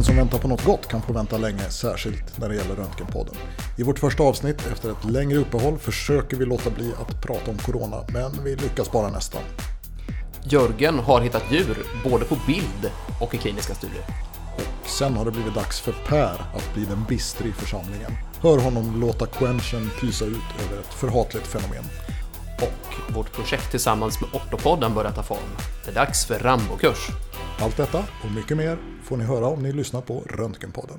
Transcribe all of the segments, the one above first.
Den som väntar på något gott kan få vänta länge, särskilt när det gäller Röntgenpodden. I vårt första avsnitt efter ett längre uppehåll försöker vi låta bli att prata om corona, men vi lyckas bara nästan. Jörgen har hittat djur både på bild och i kliniska studier. Och sen har det blivit dags för Per att bli den bistre i församlingen. Hör honom låta quenchen pysa ut över ett förhatligt fenomen. Och vårt projekt tillsammans med Ortopodden börjar ta form. Det är dags för Rambo-kurs. Allt detta och mycket mer får ni höra om ni lyssnar på Röntgenpodden.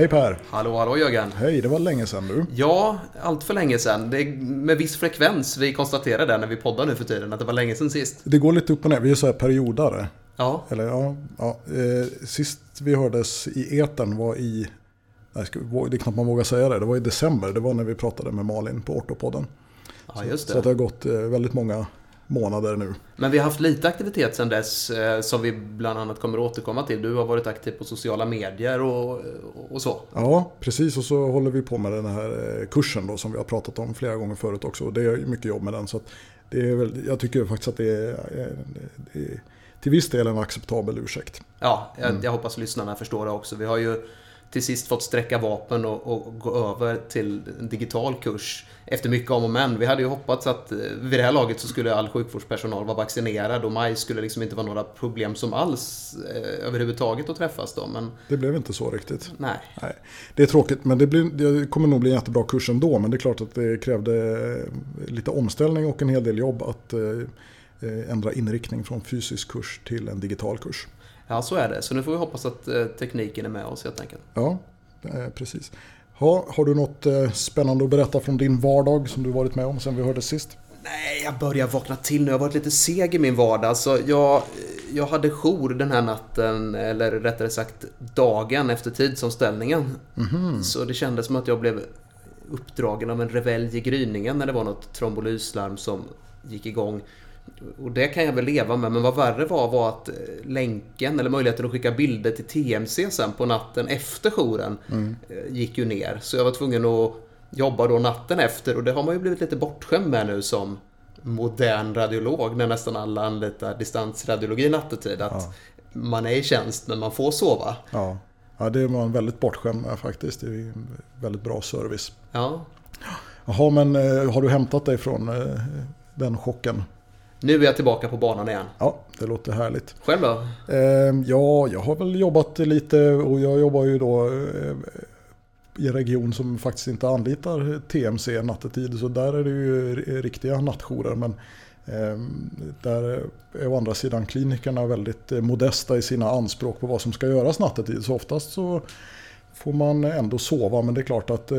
Hej Per! Hallå, hallå Jörgen! Hej, det var länge sedan du. Ja, allt för länge sedan. Det är med viss frekvens vi konstaterar det när vi poddar nu för tiden, att det var länge sedan sist. Det går lite upp och ner, vi är så här periodare. Ja, Eller ja, ja eh, sist vi hördes i etern var i, nej, det är knappt man vågar säga det, det var i december. Det var när vi pratade med Malin på Ortopodden. ja just Så att det det. har gått eh, väldigt många månader nu. Men vi har haft lite aktivitet sedan dess eh, som vi bland annat kommer återkomma till. Du har varit aktiv på sociala medier och, och så. Ja, precis. Och så håller vi på med den här eh, kursen då, som vi har pratat om flera gånger förut också. Det är mycket jobb med den. Så det är väl, jag tycker faktiskt att det är, eh, det är till viss del en acceptabel ursäkt. Ja, jag, jag hoppas lyssnarna förstår det också. Vi har ju till sist fått sträcka vapen och, och gå över till en digital kurs efter mycket om och men. Vi hade ju hoppats att eh, vid det här laget så skulle all sjukvårdspersonal vara vaccinerad och maj skulle liksom inte vara några problem som alls eh, överhuvudtaget att träffas då. Men Det blev inte så riktigt. nej. Nej, det är tråkigt, men det, blir, det kommer nog bli en jättebra kurs ändå. Men det är klart att det krävde eh, lite omställning och en hel del jobb att eh, eh, ändra inriktning från fysisk kurs till en digital kurs. Ja, så är det. Så nu får vi hoppas att eh, tekniken är med oss helt enkelt. Ja, eh, precis. Ha, har du något eh, spännande att berätta från din vardag som du varit med om sen vi hördes sist? Nej, jag börjar vakna till nu. Jag har varit lite seg i min vardag. Alltså, jag, jag hade jour den här natten, eller rättare sagt dagen efter tidsomställningen. Så det kändes som att jag blev uppdragen av en revelj i gryningen när det var något trombolyslarm som gick igång. Och det kan jag väl leva med, men vad värre var var att eh, länken, eller möjligheten att skicka bilder till TMC sen på natten efter jouren, eh, gick ju ner. Så jag var tvungen att jobba då natten efter och det har man ju blivit lite bortskämd med nu som modern radiolog när nästan alla anlitar distansradiologi nattetid. Att man är i tjänst men man får sova. Ja, ja det var en väldigt bortskämd med faktiskt. Det är väldigt bra service. Ja. Jaha, men eh, har du hämtat dig från den chocken? Nu är jag tillbaka på banan igen. Ja, det låter härligt. Själv då? Eh, ja, jag har väl jobbat lite och jag jobbar ju då eh, i en region som faktiskt inte anlitar TMC nattetid. Så där är det ju riktiga nattjourer. Men eh, där är å andra sidan klinikerna väldigt eh, modesta i sina anspråk på vad som ska göras nattetid. Så oftast så får man ändå sova. Men det är klart att eh,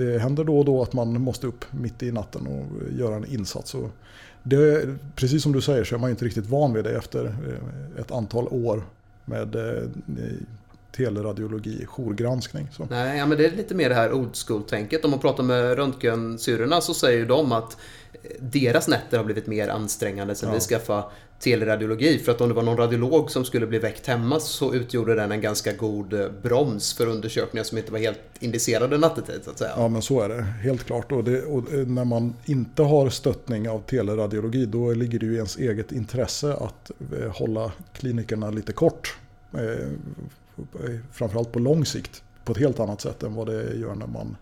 det händer då och då att man måste upp mitt i natten och göra en insats. Och det, precis som du säger så är man inte riktigt van vid det efter eh, ett antal år med eh, teleradiologi, jourgranskning. Så. Nej, ja, men det är lite mer det här old school-tänket. Om man pratar med röntgensyrrorna så säger de att eh, deras nätter har blivit mer ansträngande sen Ja. vi skaffade teleradiologi. För att om det var någon radiolog som skulle bli väckt hemma så utgjorde den en ganska god eh, broms för undersökningar som inte var helt indicerade nattetid så att säga. Ja men så är det, helt klart. Och, det, och eh, när man inte har stöttning av teleradiologi då ligger det ju i ens eget intresse att hålla klinikerna lite kort. Framförallt på lång sikt. På ett helt annat sätt än vad det gör när man,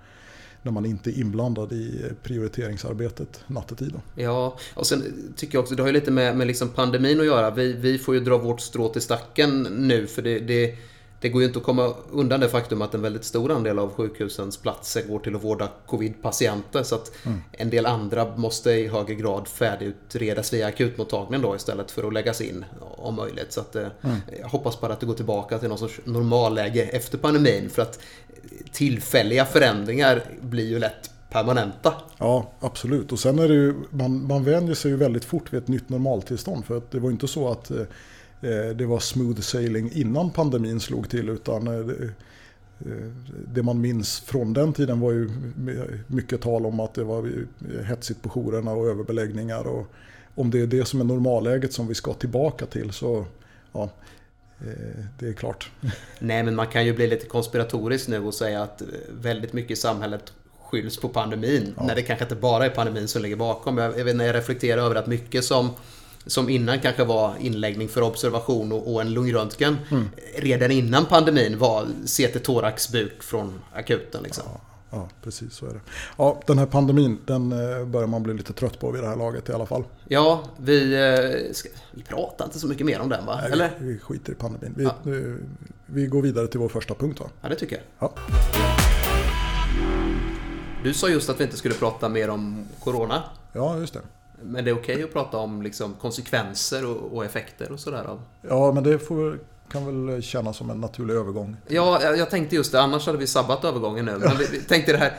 när man inte är inblandad i prioriteringsarbetet nattetid. då. Ja, och sen tycker jag också, det har ju lite med, med liksom pandemin att göra. Vi, vi får ju dra vårt strå till stacken nu för det, det, det går ju inte att komma undan det faktum att en väldigt stor andel av sjukhusens platser går till att vårda covid-patienter. Så att en del andra måste i högre grad färdigutredas via akutmottagningen då istället för att läggas in om möjligt. Så att, eh, jag hoppas bara att det går tillbaka till någon sorts normalläge efter pandemin. För att tillfälliga förändringar blir ju lätt permanenta. Ja, absolut. Och sen är det ju, man, man vänjer sig ju väldigt fort vid ett nytt normaltillstånd. För att det var inte så att eh, det var smooth sailing innan pandemin slog till. Utan eh, det man minns från den tiden var ju mycket tal om att det var hetsigt på jourerna och överbeläggningar. Och om det är det som är normalläget som vi ska tillbaka till så ja, det är klart. Nej, men man kan ju bli lite konspiratorisk nu och säga att väldigt mycket i samhället skylls på pandemin. Ja. När det kanske inte bara är pandemin som ligger bakom. Jag, jag, vet, när jag reflekterar över att mycket som som innan kanske var inläggning för observation och, och en lungröntgen. Mm. Redan innan pandemin var CT thorax buk från akuten. Liksom. Ja, ja, precis så är det. Ja, den här pandemin den eh, börjar man bli lite trött på vid det här laget i alla fall. Ja, vi, eh, ska, vi pratar inte så mycket mer om den va? Nej, Eller? Vi, skiter i pandemin. Vi, ja. vi, går vidare till vår första punkt va? Ja, det tycker jag. Ja. Du sa just att vi inte skulle prata mer om Corona. Ja, just det. Men det är okej okay att prata om liksom konsekvenser och, och effekter och sådär? Ja, men det får, kan väl kännas som en naturlig övergång. Ja, jag tänkte just det. Annars hade vi sabbat övergången nu. Men vi tänkte det här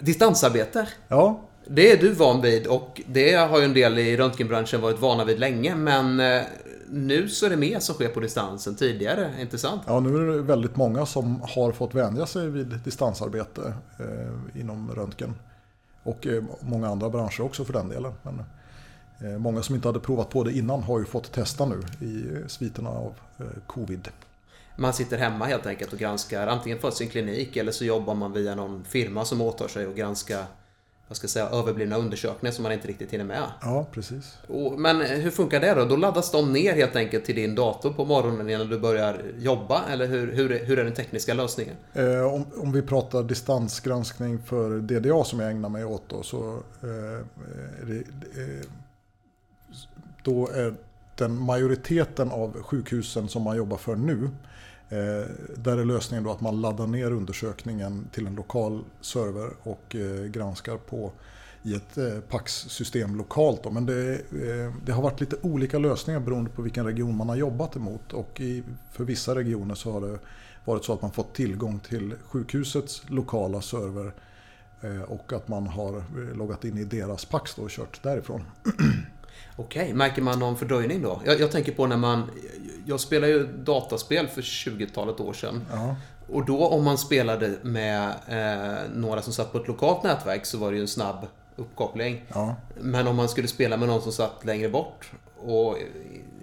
distansarbete. Ja. Det är du van vid och det har ju en del i röntgenbranschen varit vana vid länge. Men eh, nu så är det mer som sker på distans än tidigare, inte sant? Ja, nu är det väldigt många som har fått vänja sig vid distansarbete eh, inom röntgen. Och eh, många andra branscher också för den delen. Men eh, många som inte hade provat på det innan har ju fått testa nu i eh, sviterna av covid. Man sitter hemma helt enkelt och granskar antingen för sin klinik eller så jobbar man via någon firma som åtar sig att granska vad ska jag säga, överblivna undersökningar som man inte riktigt hinner med. Ja, precis. Men hur funkar det då? Då laddas de ner helt enkelt till din dator på morgonen innan du börjar jobba? Eller hur, hur, hur är den tekniska lösningen? Eh, om, om, vi pratar distansgranskning för DDA som jag ägnar mig åt då, så eh, det, eh, då är den majoriteten av sjukhusen som man jobbar för nu Eh, där är lösningen då att man laddar ner undersökningen till en lokal server och eh, granskar på i ett eh, PAX-system lokalt. Då. Men det, det, har varit lite olika lösningar beroende på vilken region man har jobbat emot. Och i, för vissa regioner så har det varit så att man fått tillgång till sjukhusets lokala server och att man har loggat in i deras PAX och kört därifrån. Okej, märker man någon fördröjning då? Jag, jag, tänker på när man... Jag spelade ju dataspel för 20-talet år sedan. Ja. Och då om man spelade med eh, några som satt på ett lokalt nätverk så var det ju en snabb uppkoppling. Ja. Men om man skulle spela med någon som satt längre bort och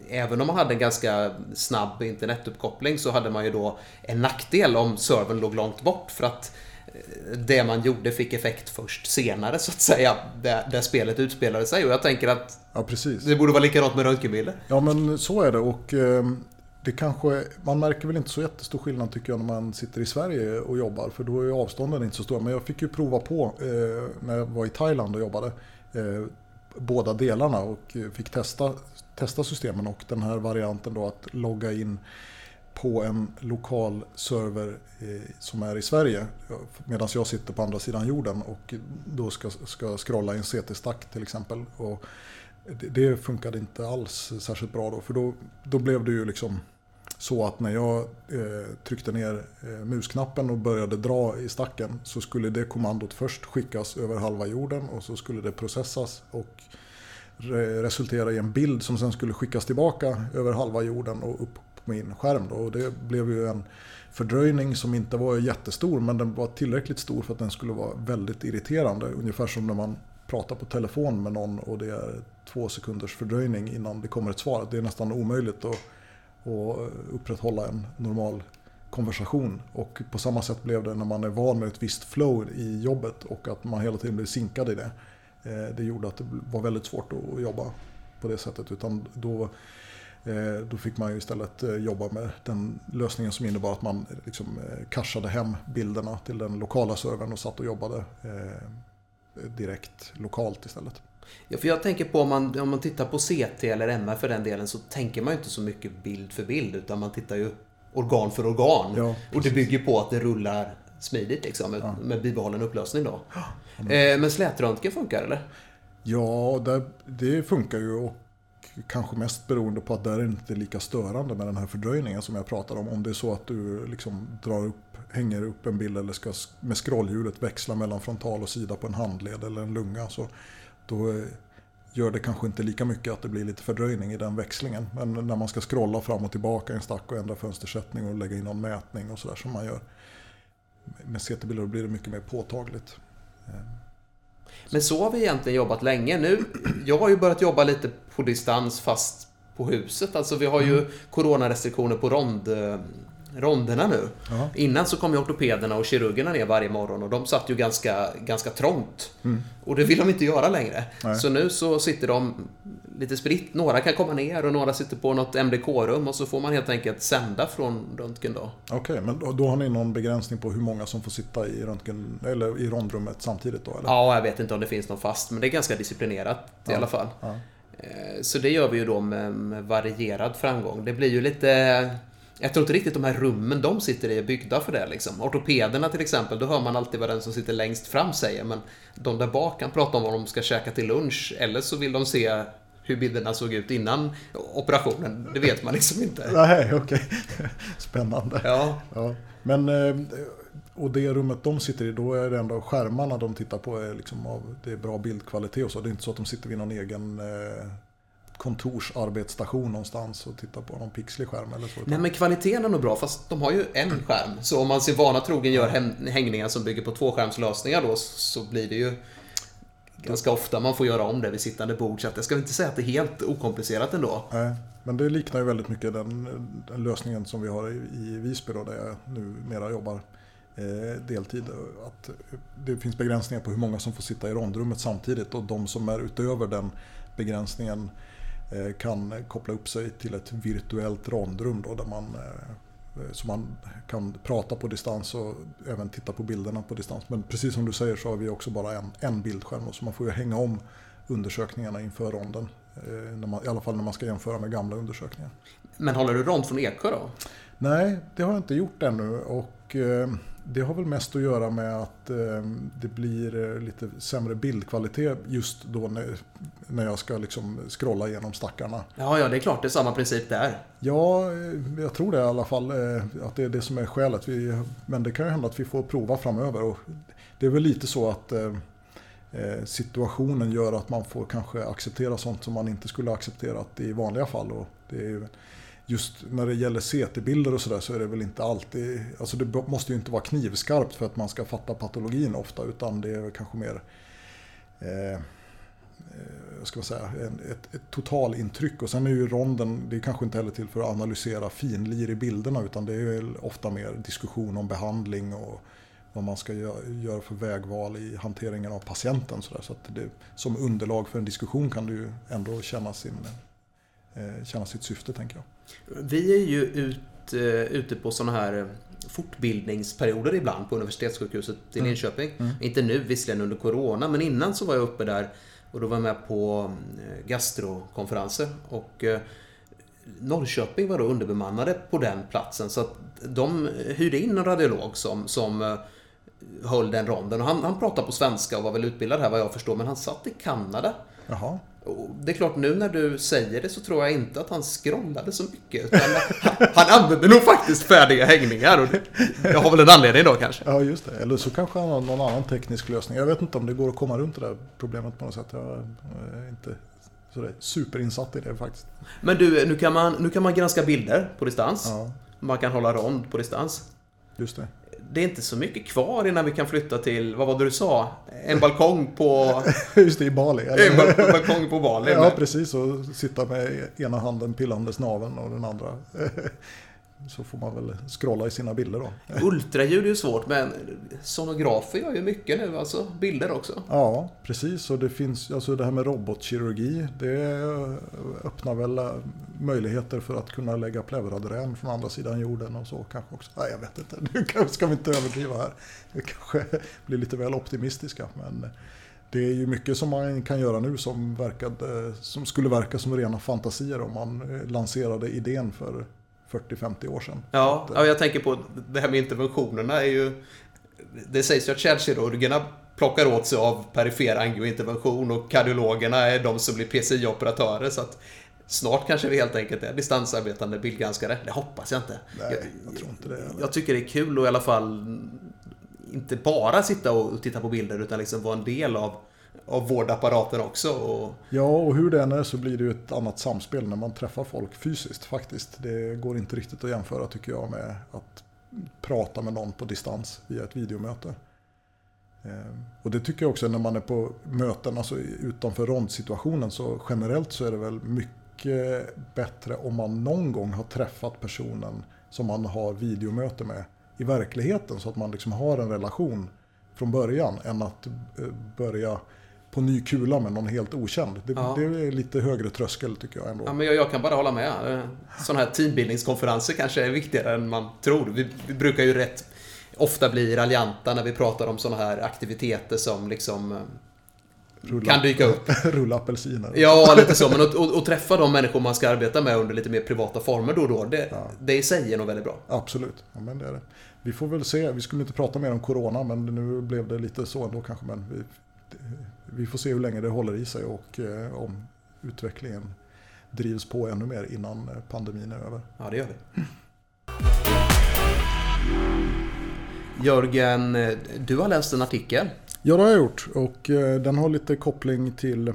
även om man hade en ganska snabb internetuppkoppling så hade man ju då en nackdel om servern låg långt bort för att det man gjorde fick effekt först senare så att säga. Där, där spelet utspelade sig. Och jag tänker att ja, det borde vara likadant med röntgenbilder. Ja men så är det. Och eh, det kanske, man märker väl inte så jättestor skillnad tycker jag när man sitter i Sverige och jobbar. För då är avstånden inte så stora. Men jag fick ju prova på eh, när jag var i Thailand och jobbade. Eh, båda delarna och fick testa, testa systemen och den här varianten då att logga in på en lokal server eh, som är i Sverige medan jag sitter på andra sidan jorden och då ska, ska scrolla i en CT-stack till exempel. Och det, det funkade inte alls särskilt bra då för då, då blev det ju liksom så att när jag eh, tryckte ner eh, musknappen och började dra i stacken så skulle det kommandot först skickas över halva jorden och så skulle det processas och re resultera i en bild som sen skulle skickas tillbaka över halva jorden och upp min skärm. Då. Och det blev ju en fördröjning som inte var jättestor men den var tillräckligt stor för att den skulle vara väldigt irriterande. Ungefär som när man pratar på telefon med någon och det är två sekunders fördröjning innan det kommer ett svar. Det är nästan omöjligt att, att upprätthålla en normal konversation. Och på samma sätt blev det när man är van med ett visst flow i jobbet och att man hela tiden blir sinkad i det. Eh, det gjorde att det var väldigt svårt att jobba på det sättet. Utan då då fick man ju istället eh, jobba med den lösningen som innebar att man liksom eh, cashade hem bilderna till den lokala servern och satt och jobbade direkt lokalt istället. Ja, för jag tänker på om man, om man tittar på CT eller MR för den delen så tänker man ju inte så mycket bild för bild utan man tittar ju organ för organ. Ja, och det bygger på att det rullar smidigt liksom, med, ja. med bibehållen upplösning då. Ja, men slätröntgen funkar eller? Ja, det, det funkar ju. Och Kanske mest beroende på att där är det inte lika störande med den här fördröjningen som jag pratar om. Om det är så att du liksom drar upp, hänger upp en bild eller ska med scrollhjulet växla mellan frontal och sida på en handled eller en lunga. Så då eh, gör det kanske inte lika mycket att det blir lite fördröjning i den växlingen. Men när man ska scrolla fram och tillbaka i en stack och ändra fönstersättning och lägga in någon mätning och sådär som man gör med CT-bilder blir det mycket mer påtagligt. Eh, men så har vi egentligen jobbat länge. Nu, jag har ju börjat jobba lite på distans fast på huset. Alltså vi har ju mm. coronarestriktioner på rond, ronderna nu. Aha. Innan så kom ju ortopederna och kirurgerna ner varje morgon och de satt ju ganska, ganska trångt. Mm. Och det vill de inte göra längre. Nej. Så nu så sitter de lite spritt. Några kan komma ner och några sitter på något MDK-rum och så får man helt enkelt sända från röntgen då. Okej, okay, men då, då, har ni någon begränsning på hur många som får sitta i röntgen eller i rondrummet samtidigt då? Eller? Ja, jag vet inte om det finns någon fast, men det är ganska disciplinerat ja. i alla fall. Ja. Eh, så det gör vi ju då med, med varierad framgång. Det blir ju lite jag tror inte riktigt de här rummen de sitter i är byggda för det. Liksom. Ortopederna till exempel, då hör man alltid vad den som sitter längst fram säger. Men de där bak kan prata om vad de ska käka till lunch. Eller så vill de se hur bilderna såg ut innan operationen. Det vet man liksom inte. Nej, okej. Okay. Spännande. Ja. ja. Men, eh, och det rummet de sitter i, då är det ändå skärmarna de tittar på är liksom av, det är bra bildkvalitet och så. Det är inte så att de sitter vid någon egen eh, kontorsarbetsstation någonstans och tittar på någon pixlig skärm eller så. Nej men kvaliteten är nog bra fast de har ju en skärm. Så om man sin vana trogen gör hängningar som bygger på tvåskärmslösningar då så blir det ju ganska ofta man får göra om det vid sittande bord. Så att jag ska inte säga att det är helt okomplicerat ändå. Nej, men det liknar ju väldigt mycket den, den lösningen som vi har i, Visby då, där jag numera jobbar eh, deltid. Att det finns begränsningar på hur många som får sitta i rondrummet samtidigt och de som är utöver den begränsningen kan koppla upp sig till ett virtuellt rondrum då, där man, eh, så man kan prata på distans och även titta på bilderna på distans. Men precis som du säger så har vi också bara en, en bildskärm så man får ju hänga om undersökningarna inför ronden. Eh, man, I alla fall när man ska jämföra med gamla undersökningar. Men håller du rond från Eksjö då? Nej, det har jag inte gjort ännu. Och, det har väl mest att göra med att eh, det blir eh, lite sämre bildkvalitet just då när, jag ska liksom scrolla igenom stackarna. Ja, ja, det är klart. Det är samma princip där. Ja, eh, jag tror det i alla fall. Att det är det som är skälet. Vi, men det kan ju hända att vi får prova framöver. Och det är väl lite så att situationen gör att man får kanske acceptera sånt som man inte skulle accepterat i vanliga fall. Och det är just när det gäller CT-bilder och sådär så är det väl inte alltid, alltså det måste ju inte vara knivskarpt för att man ska fatta patologin ofta utan det är kanske mer eh, eh ska man säga, ett, ett totalintryck. Och sen är ju ronden, det är kanske inte heller till för att analysera finlir i bilderna utan det är ofta mer diskussion om behandling och vad man ska göra för vägval i hanteringen av patienten. Så, där. så att det, som underlag för en diskussion kan det ju ändå känna, sin, eh, känna sitt syfte tänker jag. Vi är ju ut, eh, ute på sådana här eh, fortbildningsperioder ibland på universitetssjukhuset i mm. Linköping. Mm. Inte nu visserligen under Corona, men innan så var jag uppe där och då var jag med på eh, gastrokonferenser. Och Norrköping var då underbemannade på den platsen så att de hyrde in en radiolog som, som höll den ronden. Han, han pratade på svenska och var väl utbildad här vad jag förstår, men han satt i Kanada. Jaha. Det är klart, nu när du säger det så tror jag inte att han scrollade så mycket. Utan han, han använde nog faktiskt färdiga hängningar. Och det, har väl en anledning då kanske. Ja, just det. Eller så kanske han har någon annan teknisk lösning. Jag vet inte om det går att komma runt det där problemet på något sätt. Jag är inte sådär superinsatt i det faktiskt. Men du, nu kan man, nu kan man granska bilder på distans. Ja. Man kan hålla rond på distans. Just det det är inte så mycket kvar innan vi kan flytta till, vad var det du sa? En balkong på... Just det, i Bali. Eller? En balkong på Bali. Ja, precis. Och sitta med ena handen pillandes naveln och den andra så får man väl scrolla i sina bilder då. Ultraljud är ju svårt men sonografer gör ju mycket nu, alltså bilder också. Ja, precis. Och det finns, alltså det här med robotkirurgi, det öppnar väl möjligheter för att kunna lägga pleuradrän från andra sidan jorden och så kanske också. Nej, jag vet inte. Nu ska vi inte överdriva här. Det kanske blir lite väl optimistiska. Men det är ju mycket som man kan göra nu som, verkade, som skulle verka som rena fantasier om man lanserade idén för 40-50 år sedan. Ja, ja, jag tänker på det här med interventionerna är ju... Det sägs ju att kärlkirurgerna plockar åt sig av perifer angiointervention och kardiologerna är de som blir PCI-operatörer. Så att snart kanske vi helt enkelt är distansarbetande bildgranskare. Det hoppas jag inte. Nej, jag, jag tror inte det. Eller? Jag tycker det är kul att i alla fall inte bara sitta och titta på bilder utan liksom vara en del av av vårdapparaten också. Och... Ja, och hur det än är så blir det ju ett annat samspel när man träffar folk fysiskt faktiskt. Det går inte riktigt att jämföra tycker jag med att prata med någon på distans via ett videomöte. Eh, och det tycker jag också när man är på möten, alltså utanför rondsituationen, så generellt så är det väl mycket bättre om man någon gång har träffat personen som man har videomöte med i verkligheten så att man liksom har en relation från början än att eh, börja på ny kula med någon helt okänd. Det, ja. det är lite högre tröskel tycker jag ändå. Ja, men jag, jag kan bara hålla med. Sådana här teambildningskonferenser kanske är viktigare än man tror. Vi, vi brukar ju rätt ofta bli raljanta när vi pratar om sådana här aktiviteter som liksom eh, Rulla, kan dyka upp. Rulla apelsiner. Ja, lite så. Men att, att, att, träffa de människor man ska arbeta med under lite mer privata former då och då, det, ja. det i sig är nog väldigt bra. Absolut. Ja, men det är det. Vi får väl se. Vi skulle inte prata mer om Corona, men nu blev det lite så ändå kanske. Men vi, vi får se hur länge det håller i sig och eh, om utvecklingen drivs på ännu mer innan eh, pandemin är över. Ja, det gör vi. Jörgen, du har läst en artikel. Ja, det har jag gjort. Och eh, den har lite koppling till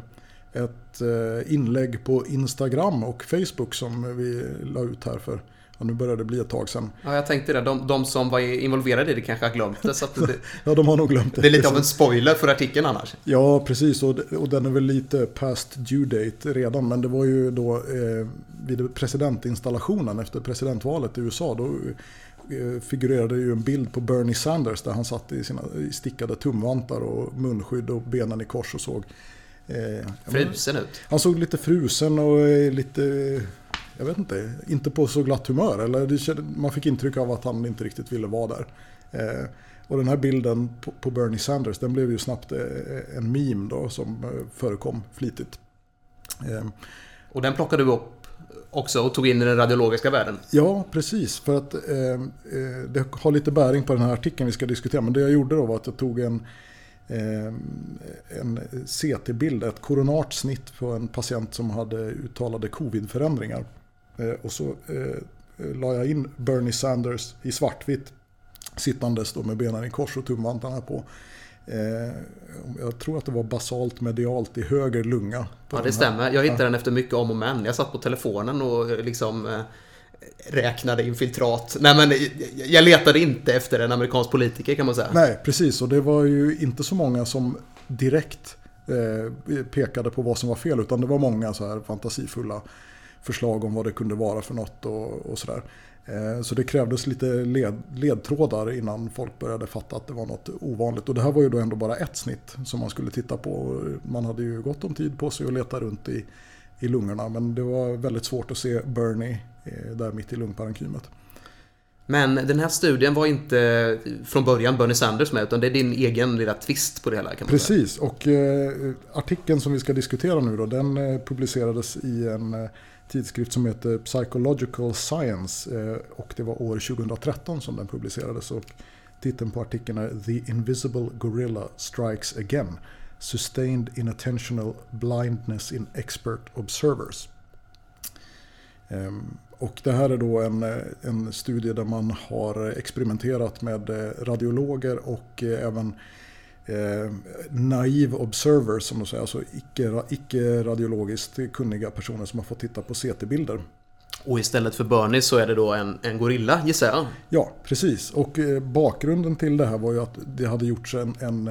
ett inlägg på Instagram och Facebook som vi la ut här för Ja, nu börjar det bli ett tag sedan. Ja, jag tänkte det. De, de som var involverade i det kanske har glömt det. Så det ja, de har nog glömt det. Det är lite av en spoiler för artikeln annars. Ja, precis. Och, och den är väl lite past due date redan. Men det var ju då eh, vid presidentinstallationen efter presidentvalet i USA. Då eh, figurerade ju en bild på Bernie Sanders där han satt i sina stickade tumvantar och munskydd och benen i kors och såg eh, frusen ut. Han såg lite frusen och eh, lite jag vet inte, inte på så glatt humör. Eller det, man fick intryck av att han inte riktigt ville vara där. Eh, och den här bilden på, på, Bernie Sanders, den blev ju snabbt eh, en meme då som eh, förekom flitigt. Eh, och den plockade du upp också och tog in i den radiologiska världen? Ja, precis. För att eh, eh, det har lite bäring på den här artikeln vi ska diskutera. Men det jag gjorde då var att jag tog en en CT-bild, ett koronart snitt på en patient som hade uttalade covid-förändringar. Eh, och så eh, la jag in Bernie Sanders i svartvitt sittandes då med benen i kors och tumvantarna på. Eh, jag tror att det var basalt medialt i höger lunga. Ja, det stämmer. Jag hittade den efter mycket om och men. Jag satt på telefonen och liksom räknade infiltrat. Nej, men jag letade inte efter en amerikansk politiker kan man säga. Nej, precis. Och det var ju inte så många som direkt pekade på vad som var fel. Utan det var många så här fantasifulla förslag om vad det kunde vara för något och, och sådär. Eh, så det krävdes lite led, ledtrådar innan folk började fatta att det var något ovanligt. Och det här var ju då ändå bara ett snitt som man skulle titta på. Man hade ju gott om tid på sig att leta runt i, i lungorna. Men det var väldigt svårt att se Bernie eh, där mitt i lungparenkymet. Men den här studien var inte från början Bernie Sanders med utan det är din egen lilla twist på det hela. Kan Precis, och eh, artikeln som vi ska diskutera nu då den eh, publicerades i en tidskrift som heter Psychological Science eh, och det var år 2013 som den publicerades. Och titeln på artikeln är The Invisible Gorilla Strikes Again. Sustained Inattentional Blindness in Expert Observers. Eh, och det här är då en, eh, en studie där man har experimenterat med radiologer och även eh, naiv observers som de säger, alltså icke-radiologiskt icke kunniga personer som har fått titta på CT-bilder. Och istället för Bernie så är det då en, en gorilla gissar jag? Ja, precis. Och eh, bakgrunden till det här var ju att det hade gjorts en, en,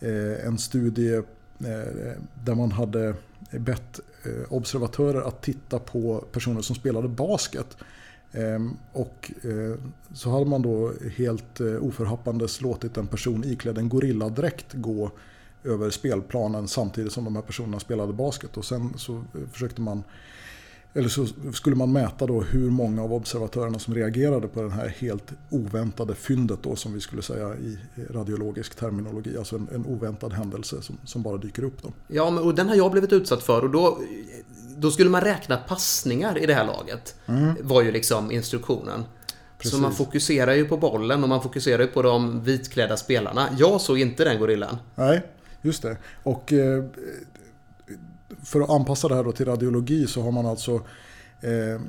eh, en studie eh, där man hade bett eh, observatörer att titta på personer som spelade basket Ehm, och eh, så hade man då helt eh, oförhappandes låtit en person iklädd en gorilladräkt gå över spelplanen samtidigt som de här personerna spelade basket. Och sen så eh, försökte man eller så skulle man mäta då hur många av observatörerna som reagerade på det här helt oväntade fyndet då som vi skulle säga i radiologisk terminologi. Alltså en, en oväntad händelse som, som, bara dyker upp. Då. Ja, men, och den har jag blivit utsatt för och då, då skulle man räkna passningar i det här laget. Mm. Var ju liksom instruktionen. Precis. Så man fokuserar ju på bollen och man fokuserar ju på de vitklädda spelarna. Jag såg inte den gorillan. Nej, just det. Och eh, för att anpassa det här då till radiologi så har man alltså eh,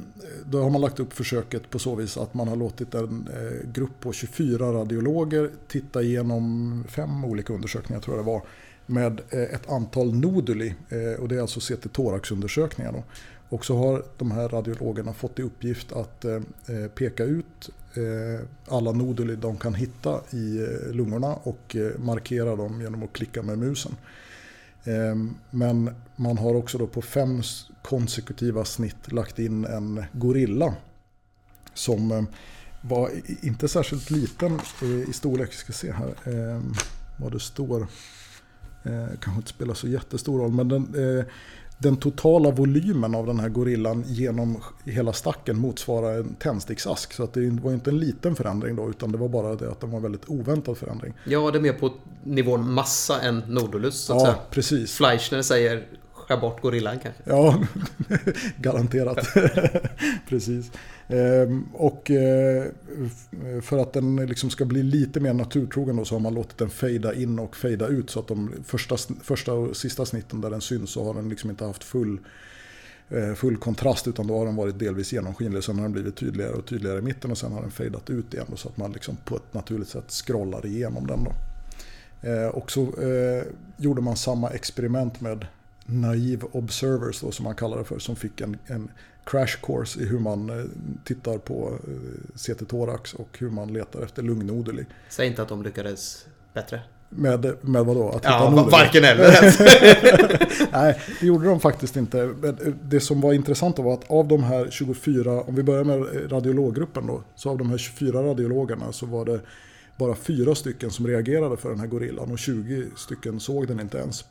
då har man lagt upp försöket på så vis att man har låtit en eh, grupp på 24 radiologer titta igenom fem olika undersökningar tror jag det var med eh, ett antal noduli eh, och det är alltså CT-thoraxundersökningar. Och så har de här radiologerna fått i uppgift att eh, peka ut alla noduli de kan hitta i lungorna och markera dem genom att klicka med musen. Ehm, men man har också då på fem konsekutiva snitt lagt in en gorilla som var inte särskilt liten i storlek. Vi ska se här ehm, vad det står. Kanske inte spelar så jättestor roll men den, den totala volymen av den här gorillan genom hela stacken motsvarar en tändsticksask. Så att det var inte en liten förändring då, utan det var bara det att det var en väldigt oväntad förändring. Ja, det är mer på nivån massa än Nodulus, så att ja, säga. precis. Fleischner säger skär bort gorillan kanske. Ja, garanterat. precis. Ehm, och eh, för att den liksom ska bli lite mer naturtrogen då, så har man låtit den fejda in och fejda ut. Så att de första, första och sista snitten där den syns så har den liksom inte haft full, eh, full kontrast utan då har den varit delvis genomskinlig. Sen har den blivit tydligare och tydligare i mitten och sen har den fejdat ut igen. Då, så att man liksom på ett naturligt sätt scrollar igenom den. Då. Eh, och så gjorde man samma experiment med naive observers då, som man kallar det för. Som fick en, en crash course i hur man eh, tittar på eh, CT thorax och hur man letar efter lungnoduli. Säg inte att de lyckades bättre. Med, med vadå? Att ja, noduli. varken eller. Nej, det gjorde de faktiskt inte. Eh, det som var intressant var att av de här 24, om vi börjar med radiologgruppen då, så av de här 24 radiologerna så var det bara fyra stycken som reagerade för den här gorillan och 20 stycken såg den inte ens.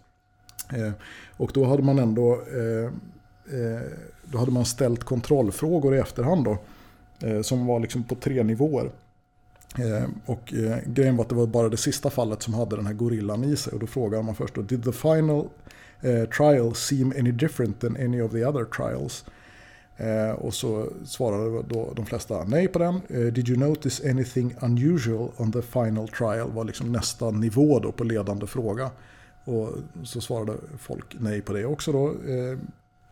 Eh, och då hade man ändå eh, eh, då hade man ställt kontrollfrågor i efterhand då, eh, som var liksom på tre nivåer. Eh, och eh, grejen var att det var bara det sista fallet som hade den här gorillan i sig. Och då frågade man först då, Did the final trial seem any different than any of the other trials? och så svarade då de flesta nej på den. Did you notice anything unusual on the final trial? var liksom nästa nivå då på ledande fråga. Och så svarade folk nej på det också då. Eh,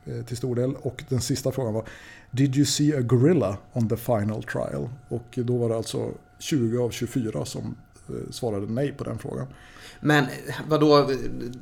eh, till stor del. Och den sista frågan var Did you see a gorilla on the final trial? Och då var det alltså 20 av 24 som eh, svarade nej på den frågan. Men vadå,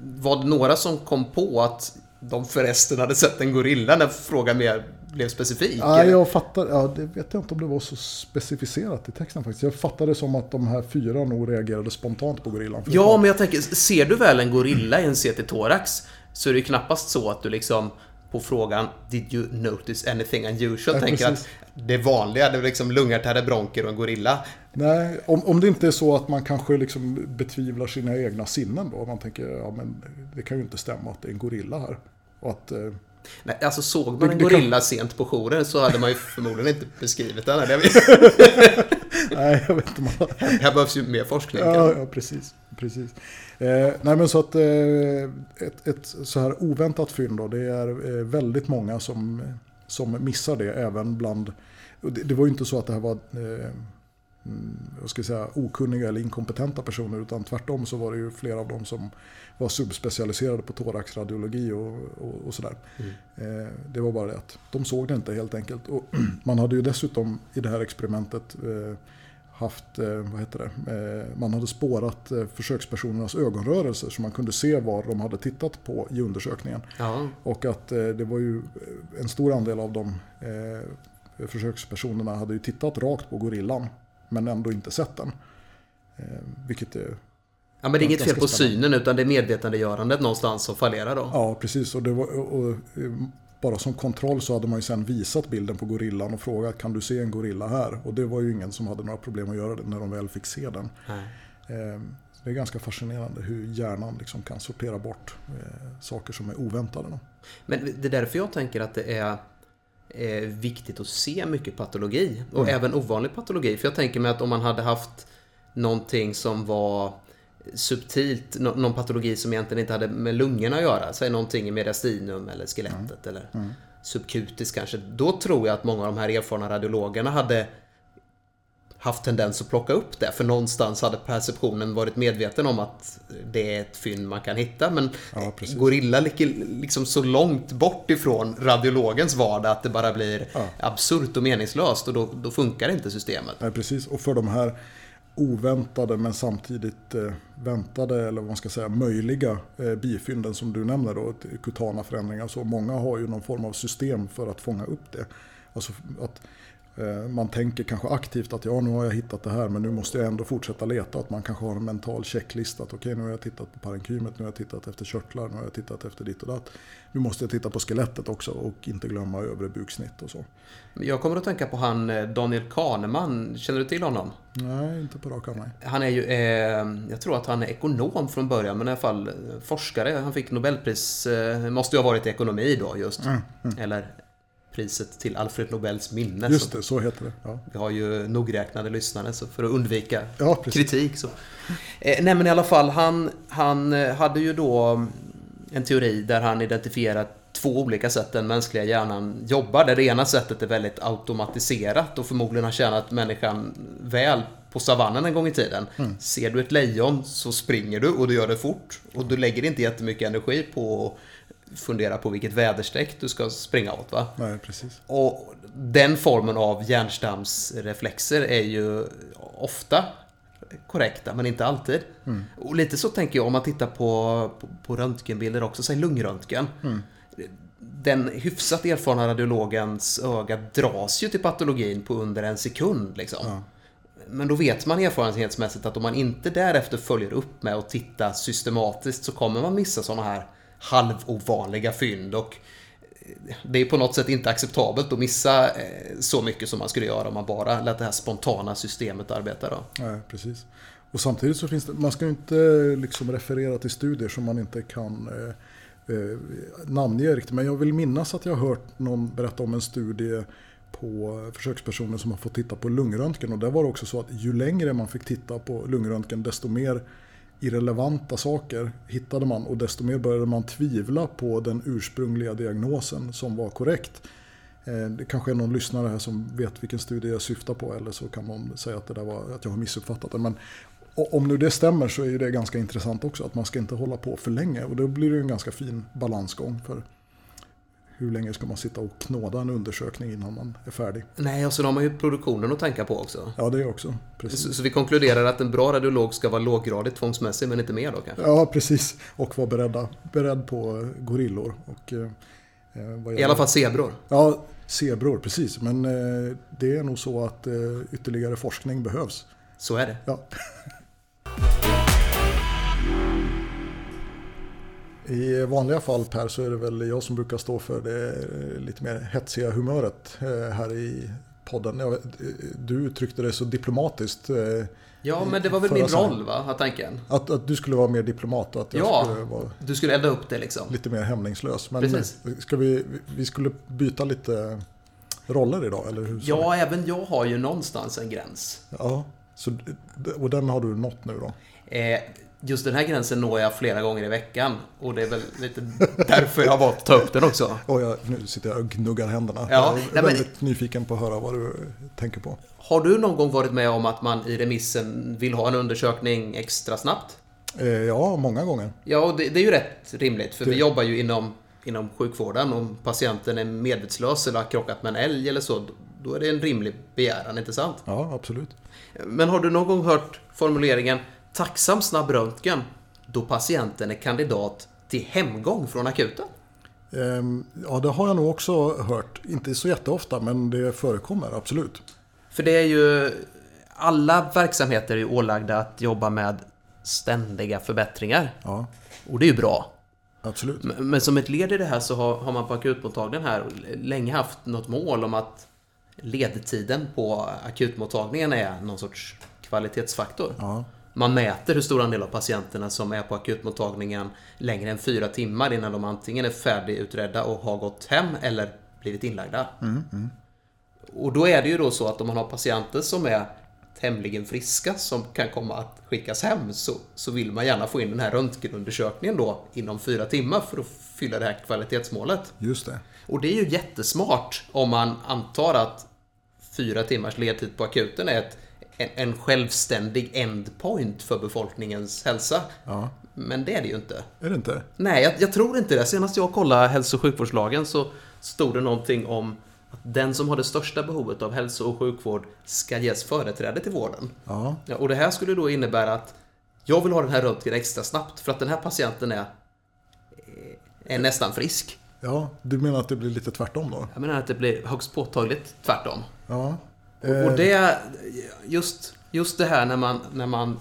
var det några som kom på att de förresten hade sett en gorilla när frågan mer blev specifik? Ja, jag fattar, ja, det vet jag inte om det var så specificerat i texten faktiskt. Jag fattade som att de här fyra nog reagerade spontant på gorillan. Ja, men jag tänker, ser du väl en gorilla i en CT-thorax så är det knappast så att du liksom på frågan Did you notice anything unusual? Ja, tänker precis. att det vanliga, det är liksom lungartära bronker och en gorilla. Nej, om, om det inte är så att man kanske liksom betvivlar sina egna sinnen då. Man tänker, ja men det kan ju inte stämma att det är en gorilla här. Och att, eh, Nej, alltså såg man en gorilla kan... sent på jouren så hade man ju förmodligen inte beskrivit den. Här. Nej, jag vet inte. Man... Här behövs ju mer forskning. Ja, ja precis. precis. Eh, nej men så att eh, ett, ett, så här oväntat fynd då, det är eh, väldigt många som, som missar det även bland, det, det var ju inte så att det här var eh, mm, jag ska säga, okunniga eller inkompetenta personer utan tvärtom så var det ju flera av dem som var subspecialiserade på thoraxradiologi och, och, och sådär. Mm. Eh, det var bara det att de såg det inte helt enkelt. Och man hade ju dessutom i det här experimentet eh, haft, eh, vad heter det, eh, man hade spårat eh, försökspersonernas ögonrörelser så man kunde se vad de hade tittat på i undersökningen. Ja. Och att det var ju en stor andel av de försökspersonerna hade ju tittat rakt på gorillan men ändå inte sett den. Vilket är Ja, men det är inget fel på synen utan det är medvetandegörandet någonstans som fallerar då. Ja, precis. Och, var, och, bara som kontroll så hade man ju sen visat bilden på gorillan och frågat kan du se en gorilla här? Och det var ju ingen som hade några problem att göra det när de väl fick se den. Nej. Ehm, det är ganska fascinerande hur hjärnan liksom kan sortera bort eh, saker som är oväntade. Men det är därför jag tänker att det är viktigt att se mycket patologi och mm. även ovanlig patologi. För jag tänker mig att om man hade haft någonting som var subtilt, någon patologi som egentligen inte hade med lungorna att göra. Säg någonting i mediastinum eller skelettet mm. eller mm. subkutis kanske. Då tror jag att många av de här erfarna radiologerna hade haft tendens att plocka upp det. För någonstans hade perceptionen varit medveten om att det är ett fynd man kan hitta. Men ja, gorilla ligger liksom så långt bort ifrån radiologens vardag att det bara blir ja. absurt och meningslöst. Och då, då funkar inte systemet. Ja, precis. Och för de här oväntade men samtidigt eh, väntade eller vad man ska säga möjliga eh, bifynden som du nämner då, kutana förändringar. Så många har ju någon form av system för att fånga upp det. Alltså att man tänker kanske aktivt att ja, nu har jag hittat det här men nu måste jag ändå fortsätta leta. Att man kanske har en mental checklista. Att okej, okay, nu har jag tittat på parenkymet, nu har jag tittat efter körtlar, nu har jag tittat efter ditt och datt. Nu måste jag titta på skelettet också och inte glömma övre buksnitt och så. Jag kommer att tänka på han eh, Daniel Kahneman. Känner du till honom? Nej, inte på rak arm. Han är ju, eh, jag tror att han är ekonom från början, men i alla fall forskare. Han fick Nobelpris, eh, måste ju ha varit i ekonomi då just. Mm, mm. Eller priset till Alfred Nobels minne. Just det, så heter det. Ja. Vi har ju nogräknade lyssnare så för att undvika ja, kritik. Så. Eh, nej men i alla fall, han, han eh, hade ju då en teori där han identifierat två olika sätt den mänskliga hjärnan jobbar. Där det ena sättet är väldigt automatiserat och förmodligen har tjänat människan väl på savannen en gång i tiden. Mm. Ser du ett lejon så springer du och du gör det fort. Och du lägger inte jättemycket energi på fundera på vilket väderstreck du ska springa åt. Va? Nej, precis. Och den formen av hjärnstamsreflexer är ju ofta korrekta, men inte alltid. Mm. Och lite så tänker jag om man tittar på, på, på röntgenbilder också, säg lungröntgen. Mm. Den hyfsat erfarna radiologens öga dras ju till patologin på under en sekund. Liksom. Ja. Men då vet man erfarenhetsmässigt att om man inte därefter följer upp med att titta systematiskt så kommer man missa sådana här halvovanliga fynd. Och eh, det är på något sätt inte acceptabelt att missa eh, så mycket som man skulle göra om man bara lät det här spontana systemet arbeta. Då. Nej, precis. Och samtidigt så finns det, man ska ju inte eh, liksom referera till studier som man inte kan eh, eh, namnge riktigt. Men jag vill minnas att jag har hört någon berätta om en studie på försökspersoner som har fått titta på lungröntgen. Och där var det också så att ju längre man fick titta på lungröntgen desto mer irrelevanta saker hittade man och desto mer började man tvivla på den ursprungliga diagnosen som var korrekt. Eh, det kanske är någon lyssnare här som vet vilken studie jag syftar på eller så kan man säga att, det där var, att jag har missuppfattat det. Men om nu det stämmer så är det ganska intressant också att man ska inte hålla på för länge och då blir det en ganska fin balansgång. för hur länge ska man sitta och knåda en undersökning innan man är färdig? Nej, och så har man ju produktionen att tänka på också. Ja, det också. Precis. Så, så, vi konkluderar att en bra radiolog ska vara låggradigt tvångsmässig, men inte mer då kanske? Ja, precis. Och vara beredda, beredd på gorillor. Och, eh, I alla fall zebror? Ja, zebror, precis. Men eh, det är nog så att eh, ytterligare forskning behövs. Så är det. Ja. I vanliga fall Per så är det väl jag som brukar stå för det lite mer hetsiga humöret eh, här i podden. Du uttryckte det så diplomatiskt. Eh, ja, men det var väl min roll, va? Har tanken. Att, att du skulle vara mer diplomat och att jag ja, skulle vara... du skulle elda upp det liksom. Lite mer hämningslös. Men Precis. Ska vi, vi skulle byta lite roller idag, eller hur? Ja, även jag har ju någonstans en gräns. Ja, så, och den har du nått nu då? Eh, just den här gränsen når jag flera gånger i veckan. Och det är väl lite därför jag har valt att ta upp den också. Och jag, nu sitter jag och gnuggar händerna. Ja, jag är väldigt men, nyfiken på att höra vad du tänker på. Har du någon gång varit med om att man i remissen vill ha en undersökning extra snabbt? Eh, ja, många gånger. Ja, det, det är ju rätt rimligt. För det... vi jobbar ju inom, inom sjukvården. Om patienten är medvetslös eller har krockat med en älg eller så, då är det en rimlig begäran, inte sant? Ja, absolut. Men har du någon gång hört formuleringen tacksam snabb röntgen då patienten är kandidat till hemgång från akuten? Ehm, ja, det har jag nog också hört. Inte så jätteofta, men det förekommer absolut. För det är ju... Alla verksamheter är ålagda att jobba med ständiga förbättringar. Ja. Och det är ju bra. Absolut. Men som ett led i det här så har man på akutmottagningen här länge haft något mål om att ledtiden på akutmottagningen är någon sorts kvalitetsfaktor. Ja. Man mäter hur stor andel av patienterna som är på akutmottagningen längre än fyra timmar innan de antingen är färdigutredda och har gått hem eller blivit inlagda. Mm, mm. Och då är det ju då så att om man har patienter som är tämligen friska som kan komma att skickas hem så, så vill man gärna få in den här röntgenundersökningen då inom fyra timmar för att fylla det här kvalitetsmålet. Just det. Och det är ju jättesmart om man antar att fyra timmars ledtid på akuten är ett en självständig endpoint för befolkningens hälsa. Ja. Men det är det ju inte. Är det inte? Nej, jag, jag, tror inte det. Senast jag kollade hälso och sjukvårdslagen så stod det någonting om att den som har det största behovet av hälso och sjukvård ska ges företräde till vården. Ja. ja och det här skulle då innebära att jag vill ha den här röntgen extra snabbt för att den här patienten är, är nästan frisk. Ja, du menar att det blir lite tvärtom då? Jag menar att det blir högst påtagligt tvärtom. Ja. Och det, just, just det här när man, när man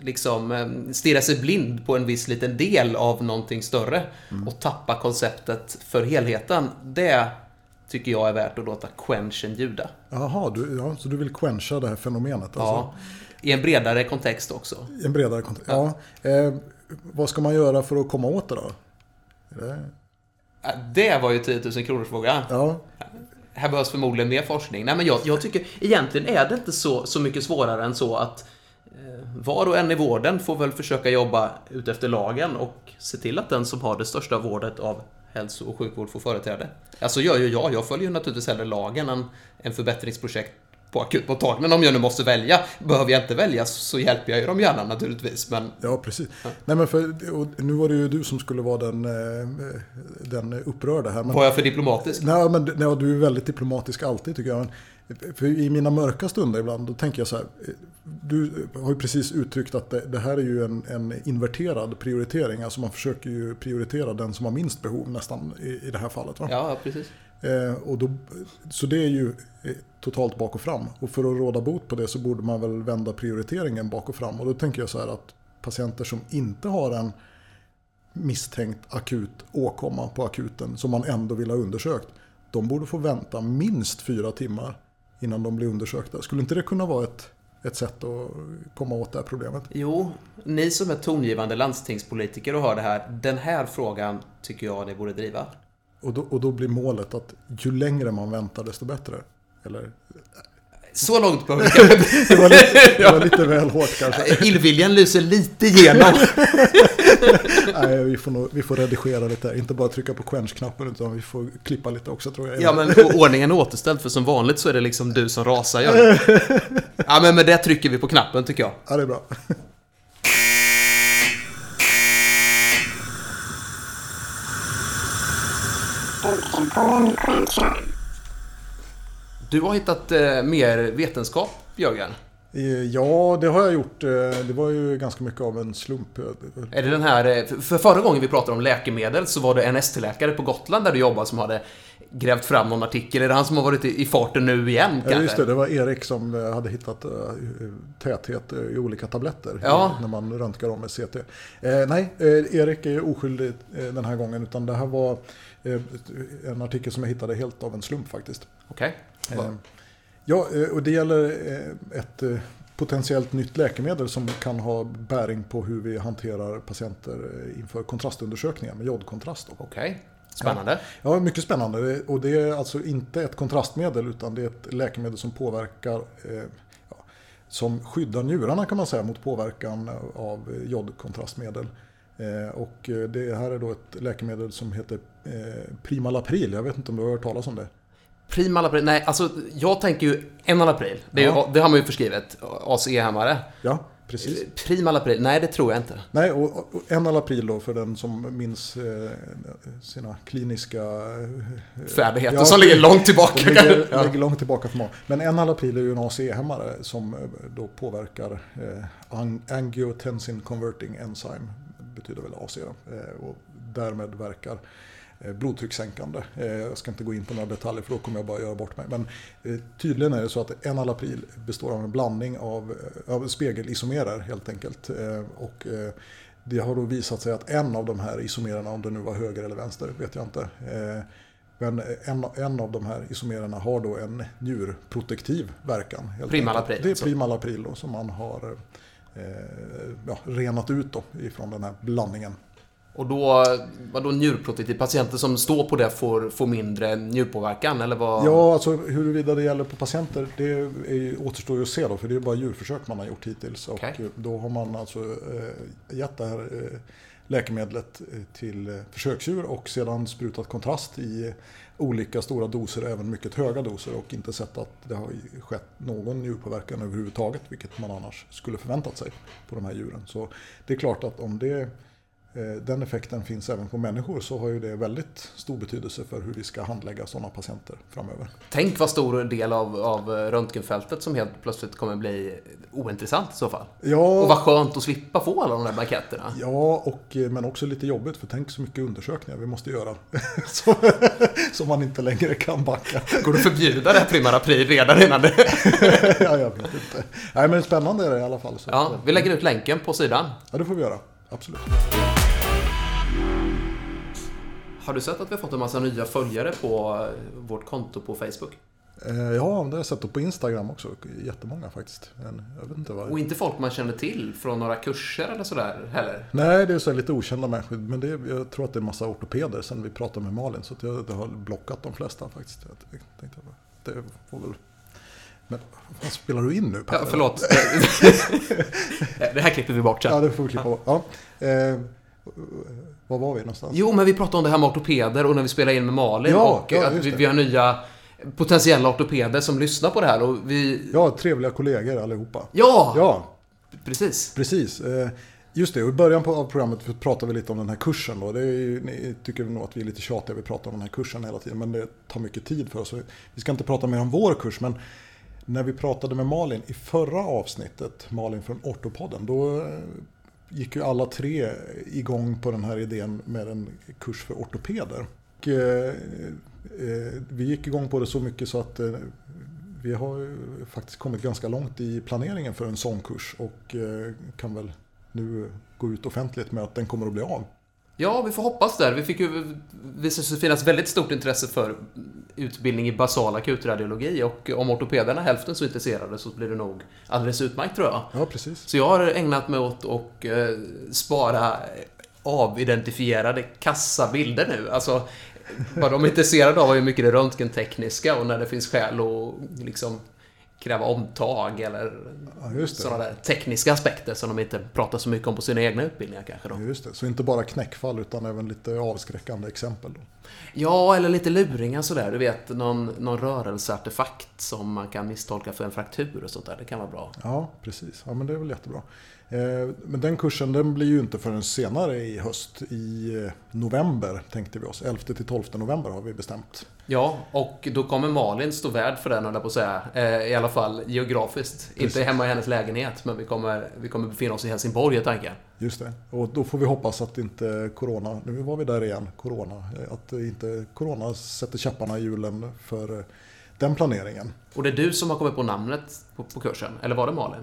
liksom eh, stirrar sig blind på en viss liten del av någonting större mm. och tappar konceptet för helheten. Det tycker jag är värt att låta quenchen ljuda. Jaha, du, ja, så du vill quencha det här fenomenet? Alltså. Ja, i en bredare kontext också. I en bredare kontext, ja. ja. Eh, vad ska man göra för att komma åt det då? Det, det var ju 10 000 kronors fråga. Ja. Här behövs förmodligen mer forskning. Nej, men jag, jag tycker egentligen är det inte så, så mycket svårare än så att eh, var och en i vården får väl försöka jobba utefter lagen och se till att den som har det största vårdet av hälso och sjukvård får företräde. Alltså gör ju jag. Jag följer naturligtvis hellre lagen än en förbättringsprojekt på akutmottagningen om jag nu måste välja. Behöver jag inte välja så hjälper jag ju dem gärna naturligtvis. Men... Ja, precis. Ja. Nej, men för, nu var det ju du som skulle vara den, eh, den upprörda här. Men, var jag för diplomatisk? Nej, men nej, du är väldigt diplomatisk alltid tycker jag. För I mina mörka stunder ibland, då tänker jag så här. Du har ju precis uttryckt att det, det här är ju en, en, inverterad prioritering. Alltså man försöker ju prioritera den som har minst behov nästan i, i det här fallet. Va? Ja, precis. Eh, och då, så det är ju eh, totalt bak och fram. Och för att råda bot på det så borde man väl vända prioriteringen bak och fram. Och då tänker jag så här att patienter som inte har en misstänkt akut åkomma på akuten som man ändå vill ha undersökt. De borde få vänta minst fyra timmar innan de blir undersökta. Skulle inte det kunna vara ett, ett sätt att komma åt det här problemet? Jo, ni som är tongivande landstingspolitiker och hör det här, den här frågan tycker jag ni borde driva. Och då, och då blir målet att ju längre man väntar desto bättre? Eller? Så långt behöver vi det, var lite, det var lite väl hårt kanske. Illviljan lyser lite igenom. Nej, vi får, nog, vi får redigera lite. Inte bara trycka på quench-knappen utan vi får klippa lite också tror jag. Ja, men ordningen är återställd för som vanligt så är det liksom du som rasar. Ja, ja men med det trycker vi på knappen tycker jag. Ja, det är bra. Du har hittat eh, mer vetenskap, Jörgen. Eh, ja, det har jag gjort. Eh, det var ju ganska mycket av en slump. Är det den här... Eh, för förra gången vi pratade om läkemedel så var det en ST-läkare på Gotland där du jobbade som hade grävt fram någon artikel. Är det han som har varit i farten nu igen kanske? Ja, just det. Det var Erik som hade hittat täthet i olika tabletter. Ja. När man röntgar dem med CT. nej, Erik är oskyldig den här gången. Utan det här var en artikel som jag hittade helt av en slump faktiskt. Okej. Okay. Ja, eh, och det gäller eh, ett eh, potentiellt nytt läkemedel som kan ha bäring på hur vi hanterar patienter inför kontrastundersökningar med jodkontrast. Okej, okay. spännande. Ja, mycket spännande. Och det är alltså inte ett kontrastmedel utan det är ett läkemedel som påverkar ja, som skyddar njurarna kan man säga mot påverkan av jodkontrastmedel. Och det här är då ett läkemedel som heter Primalapril. Jag vet inte om du har hört talas om det? Primal april? Nej, alltså jag tänker ju Enal april. Det, ja. det har man ju förskrivet. ACE-hämmare. Ja, precis. Primal april? Nej, det tror jag inte. Nej, och, och Enal april då för den som minns eh, sina kliniska... Eh, Färdigheter ja, som ligger långt tillbaka. Ligger, ja. ligger långt tillbaka för många. Men Enal april är ju en ACE-hämmare som eh, då påverkar eh, angiotensin converting enzyme. Betyder väl AC då. Eh, och därmed verkar Eh, blodtryckssänkande. Eh, jag ska inte gå in på några detaljer för då kommer jag bara göra bort mig. Men eh, tydligen är det så att enalapril består av en blandning av, av spegelisomerer helt enkelt. Och det har då visat sig att en av de här isomererna, om det nu var höger eller vänster, vet jag inte. Men en, en av de här isomererna har då en njurprotektiv verkan. Primalapril? Det är primalapril då, som man har eh, ja, renat ut då ifrån den här blandningen. Och då, vadå njurprotektiv? Patienter som står på det får, får mindre njurpåverkan eller vad? Ja, alltså huruvida det gäller på patienter det är, återstår ju att se då. För det är bara djurförsök man har gjort hittills. Okay. Och då har man alltså eh, gett det här eh, läkemedlet eh, till eh, försöksdjur och sedan sprutat kontrast i olika stora doser, även mycket höga doser och inte sett att det har skett någon njurpåverkan överhuvudtaget, vilket man annars skulle förväntat sig på de här djuren. Så det är klart att om det den effekten finns även på människor så har ju det väldigt stor betydelse för hur vi ska handlägga sådana patienter framöver. Tänk vad stor del av, av röntgenfältet som helt plötsligt kommer bli ointressant i så fall. Ja, Och vad skönt att slippa få alla de där blanketterna. ja och, eh, men också lite jobbigt för tänk så mycket undersökningar vi måste göra. som, som man inte längre kan backa. Går det att förbjuda det här Primar April redan innan det? ja, jag vet inte. Nej, men spännande är det i alla fall. Ja, eh, vi lägger ut länken på sidan. ja, det får vi göra. Absolut. Har du sett att vi har fått en massa nya följare på eh, vårt konto på Facebook? Eh, Ja, det har jag sett och på Instagram också. Jättemånga faktiskt. Jag vet inte vad. Och inte folk man känner till från några kurser eller sådär heller. Nej, det är så lite okända människor. Men det är, jag tror att det är en massa ortopeder sen vi pratade med Malin. Så jag, jag har blockat de flesta faktiskt. Jag tänkte, det får väl... Men vad spelar du in nu Per? Ja, förlåt. det här klipper vi bort sen. Ja, det får vi klippa bort. Ja. Var var vi någonstans? Jo, men vi pratade om det här med ortopeder och när vi spelade in med Malin Ja, och ja, att vi, vi har nya potentiella ortopeder som lyssnar på det här och vi... Ja, trevliga kollegor allihopa. Ja! Ja, Precis. precis. Eh, Just det, och i början på, av programmet pratade vi lite om den här kursen. Då. Det är ni tycker nog att vi är lite tjatiga, vi pratar om den här kursen hela tiden. Men det tar mycket tid för oss. Vi ska inte prata mer om vår kurs, men när vi pratade med Malin i förra avsnittet, Malin från Ortopodden, då eh, gick ju alla tre igång på den här idén med en kurs för ortopeder. Och, eh, eh, vi gick igång på det så mycket så att eh, vi har ju faktiskt kommit ganska långt i planeringen för en sån kurs och eh, kan väl nu gå ut offentligt med att den kommer att bli av. Ja, vi får hoppas där. Vi fick ju visade sig finnas väldigt stort intresse för utbildning i basal akutradiologi och om ortopederna är hälften så intresserade så blir det nog alldeles utmärkt tror jag. Ja, precis. Så jag har ägnat mig åt att eh, spara avidentifierade kassabilder nu. Alltså, vad de är intresserade av är hur mycket det röntgentekniska och när det finns skäl att liksom kräva omtag eller Ja, sådana där tekniska aspekter som de inte pratar så mycket om på sina egna utbildningar kanske då. Just det. Så inte bara knäckfall utan även lite avskräckande exempel. Då. Ja, eller lite luringar sådär. Du vet, någon, någon rörelseartefakt som man kan misstolka för en fraktur och sånt där. Det kan vara bra. Ja, precis. Ja, men det är väl jättebra. Eh, Men den kursen den blir ju inte förrän senare i höst. I eh, november tänkte vi oss. 11-12 november har vi bestämt. Ja, och då kommer Malin stå värd för den, på att säga. Eh, I alla fall geografiskt. Inte hemma i hennes lägenhet, men vi kommer, vi kommer befinna oss i Helsingborg, är tanken. Just det. Och då får vi hoppas att inte Corona, nu var vi där igen, Corona, att inte Corona sätter käpparna i hjulen för den planeringen. Och det är du som har kommit på namnet på, på kursen, eller var det Malin?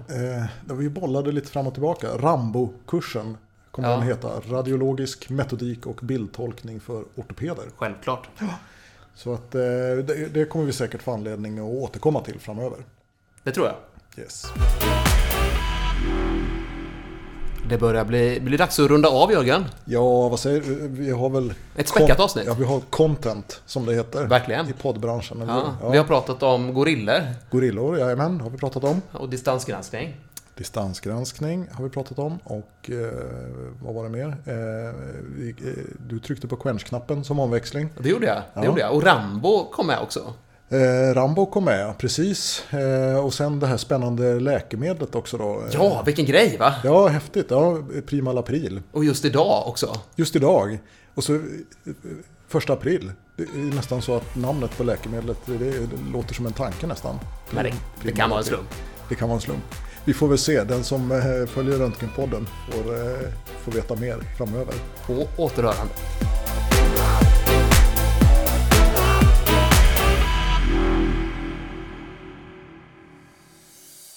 Eh, vi bollade lite fram och tillbaka. Rambo-kursen kommer Ja. den heta. Radiologisk metodik och bildtolkning för ortopeder. Självklart. Så att eh, det, det kommer vi säkert få anledning att återkomma till framöver. Det tror jag. Yes. Det börjar bli, bli dags att runda av, Jörgen. Ja, vad säger du? Vi har väl... Ett späckat avsnitt. Ja, vi har content som det heter. Verkligen. I poddbranschen. eller hur? Ja, Ja. Vi har pratat om gorillor Gorillor, jajamän, har vi pratat om. och distansgranskning. Distansgranskning har vi pratat om och eh, vad var det mer? Eh, vi, eh, du tryckte på quench-knappen som omväxling. Det gjorde jag. Det Ja. gjorde jag. Och Rambo kom med också. Eh, Rambo kom med, precis. Eh, och sen det här spännande läkemedlet också då. Eh, Ja, vilken grej va? Ja, häftigt. Ja, Prima April. Och just idag också. Just idag. Och så första april. Det är nästan så att namnet på läkemedlet det, det låter som en tanke nästan. Men det, det kan vara en slump. Det kan vara en slump. Vi får väl se. Den som följer Röntgenpodden får, får veta mer framöver. På återhörande.